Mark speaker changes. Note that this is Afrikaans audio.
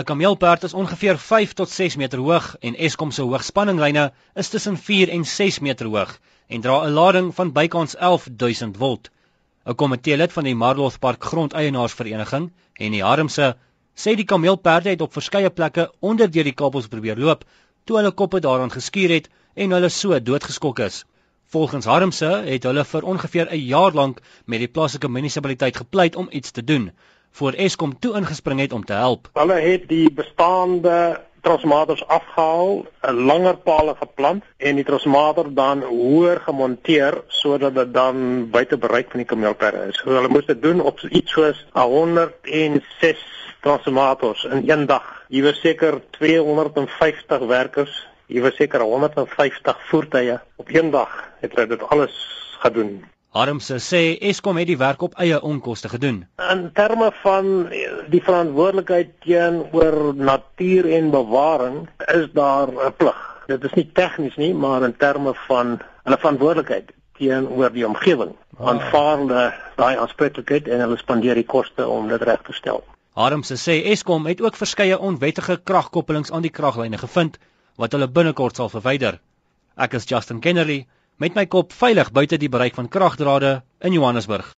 Speaker 1: 'n Kameelperd is ongeveer 5 tot 6 meter hoog en Eskom se hoogspanninglyne is tussen 4 en 6 meter hoog en dra 'n lading van bykans 11000 volt. 'n Komiteelid van die Marloth Park Grondeienaarsvereniging en die Harmse sê die kameelperde het op verskeie plekke onder deur die kabels probeer loop toe hulle koppe daaraan geskuur het en hulle so doodgeskok is. Volgens Harmse het hulle vir ongeveer 'n jaar lank met die plaaslike munisipaliteit gepleit om iets te doen voor Eskom toe ingespring het om te help.
Speaker 2: Hulle het die bestaande transformators afgehaal, 'n langer palle geplant en die transformator dan hoër gemonteer sodat dit dan buite bereik van die kameelperde is. So hulle moes dit doen op iets soos 106 transformators in een dag. Jy was seker 250 werkers Jy was seker 150 voertuie op een dag het hulle dit alles gedoen.
Speaker 1: Harmse sê Eskom het die werk op eie onkoste gedoen.
Speaker 2: In terme van die verantwoordelikheid teenoor natuur en bewaring is daar 'n plig. Dit is nie tegnies nie, maar in terme van hulle verantwoordelikheid teenoor die omgewing. Ah. Aanvaar hulle daai aanspreeklikheid en hulle spandeer die koste om dit reg te stel.
Speaker 1: Harmse sê Eskom het ook verskeie onwettige kragkoppelings aan die kraglyne gevind wat hulle binnekort sal verwyder. Ek is Justin Kennerly met my kop veilig buite die bereik van kragdrade in Johannesburg.